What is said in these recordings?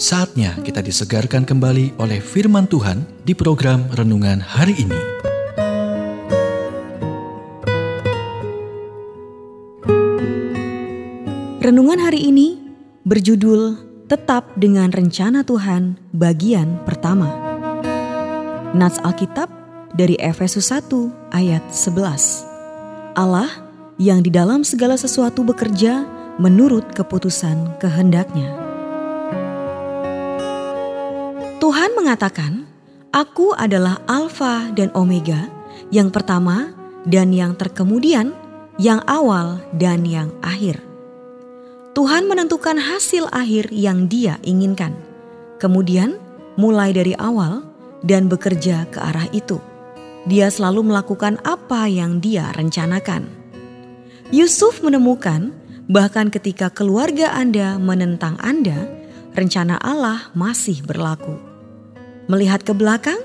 Saatnya kita disegarkan kembali oleh firman Tuhan di program renungan hari ini. Renungan hari ini berjudul Tetap dengan Rencana Tuhan bagian pertama. Nats Alkitab dari Efesus 1 ayat 11. Allah yang di dalam segala sesuatu bekerja menurut keputusan kehendaknya. Tuhan mengatakan, "Aku adalah Alfa dan Omega, yang pertama dan yang terkemudian, yang awal dan yang akhir." Tuhan menentukan hasil akhir yang Dia inginkan, kemudian mulai dari awal dan bekerja ke arah itu. Dia selalu melakukan apa yang Dia rencanakan. Yusuf menemukan, bahkan ketika keluarga Anda menentang Anda, rencana Allah masih berlaku. Melihat ke belakang,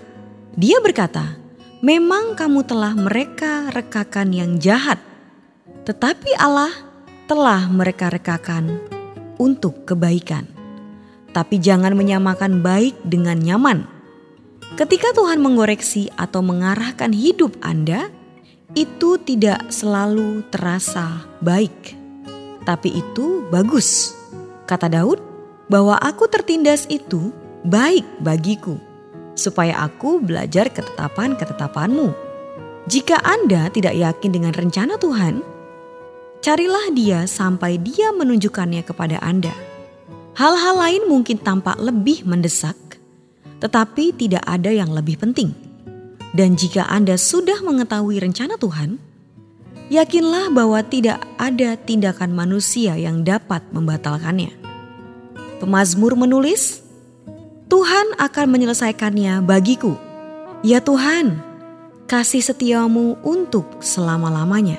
dia berkata, "Memang kamu telah mereka rekakan yang jahat, tetapi Allah telah mereka rekakan untuk kebaikan." Tapi jangan menyamakan baik dengan nyaman. Ketika Tuhan mengoreksi atau mengarahkan hidup Anda, itu tidak selalu terasa baik, tapi itu bagus. Kata Daud, bahwa aku tertindas itu baik bagiku supaya aku belajar ketetapan-ketetapanmu. Jika Anda tidak yakin dengan rencana Tuhan, carilah dia sampai dia menunjukkannya kepada Anda. Hal-hal lain mungkin tampak lebih mendesak, tetapi tidak ada yang lebih penting. Dan jika Anda sudah mengetahui rencana Tuhan, yakinlah bahwa tidak ada tindakan manusia yang dapat membatalkannya. Pemazmur menulis, Tuhan akan menyelesaikannya bagiku. Ya Tuhan, kasih setiamu untuk selama-lamanya.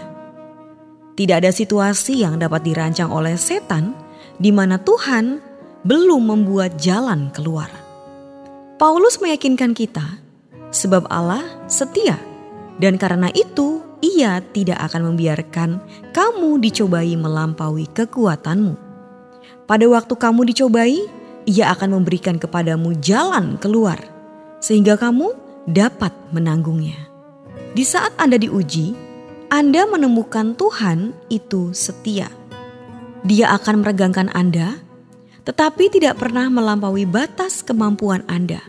Tidak ada situasi yang dapat dirancang oleh setan di mana Tuhan belum membuat jalan keluar. Paulus meyakinkan kita sebab Allah setia dan karena itu ia tidak akan membiarkan kamu dicobai melampaui kekuatanmu. Pada waktu kamu dicobai, ia akan memberikan kepadamu jalan keluar, sehingga kamu dapat menanggungnya. Di saat Anda diuji, Anda menemukan Tuhan itu setia. Dia akan meregangkan Anda, tetapi tidak pernah melampaui batas kemampuan Anda.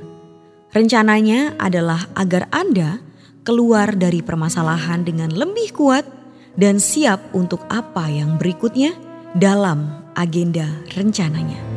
Rencananya adalah agar Anda keluar dari permasalahan dengan lebih kuat dan siap untuk apa yang berikutnya dalam agenda rencananya.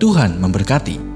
Tuhan memberkati.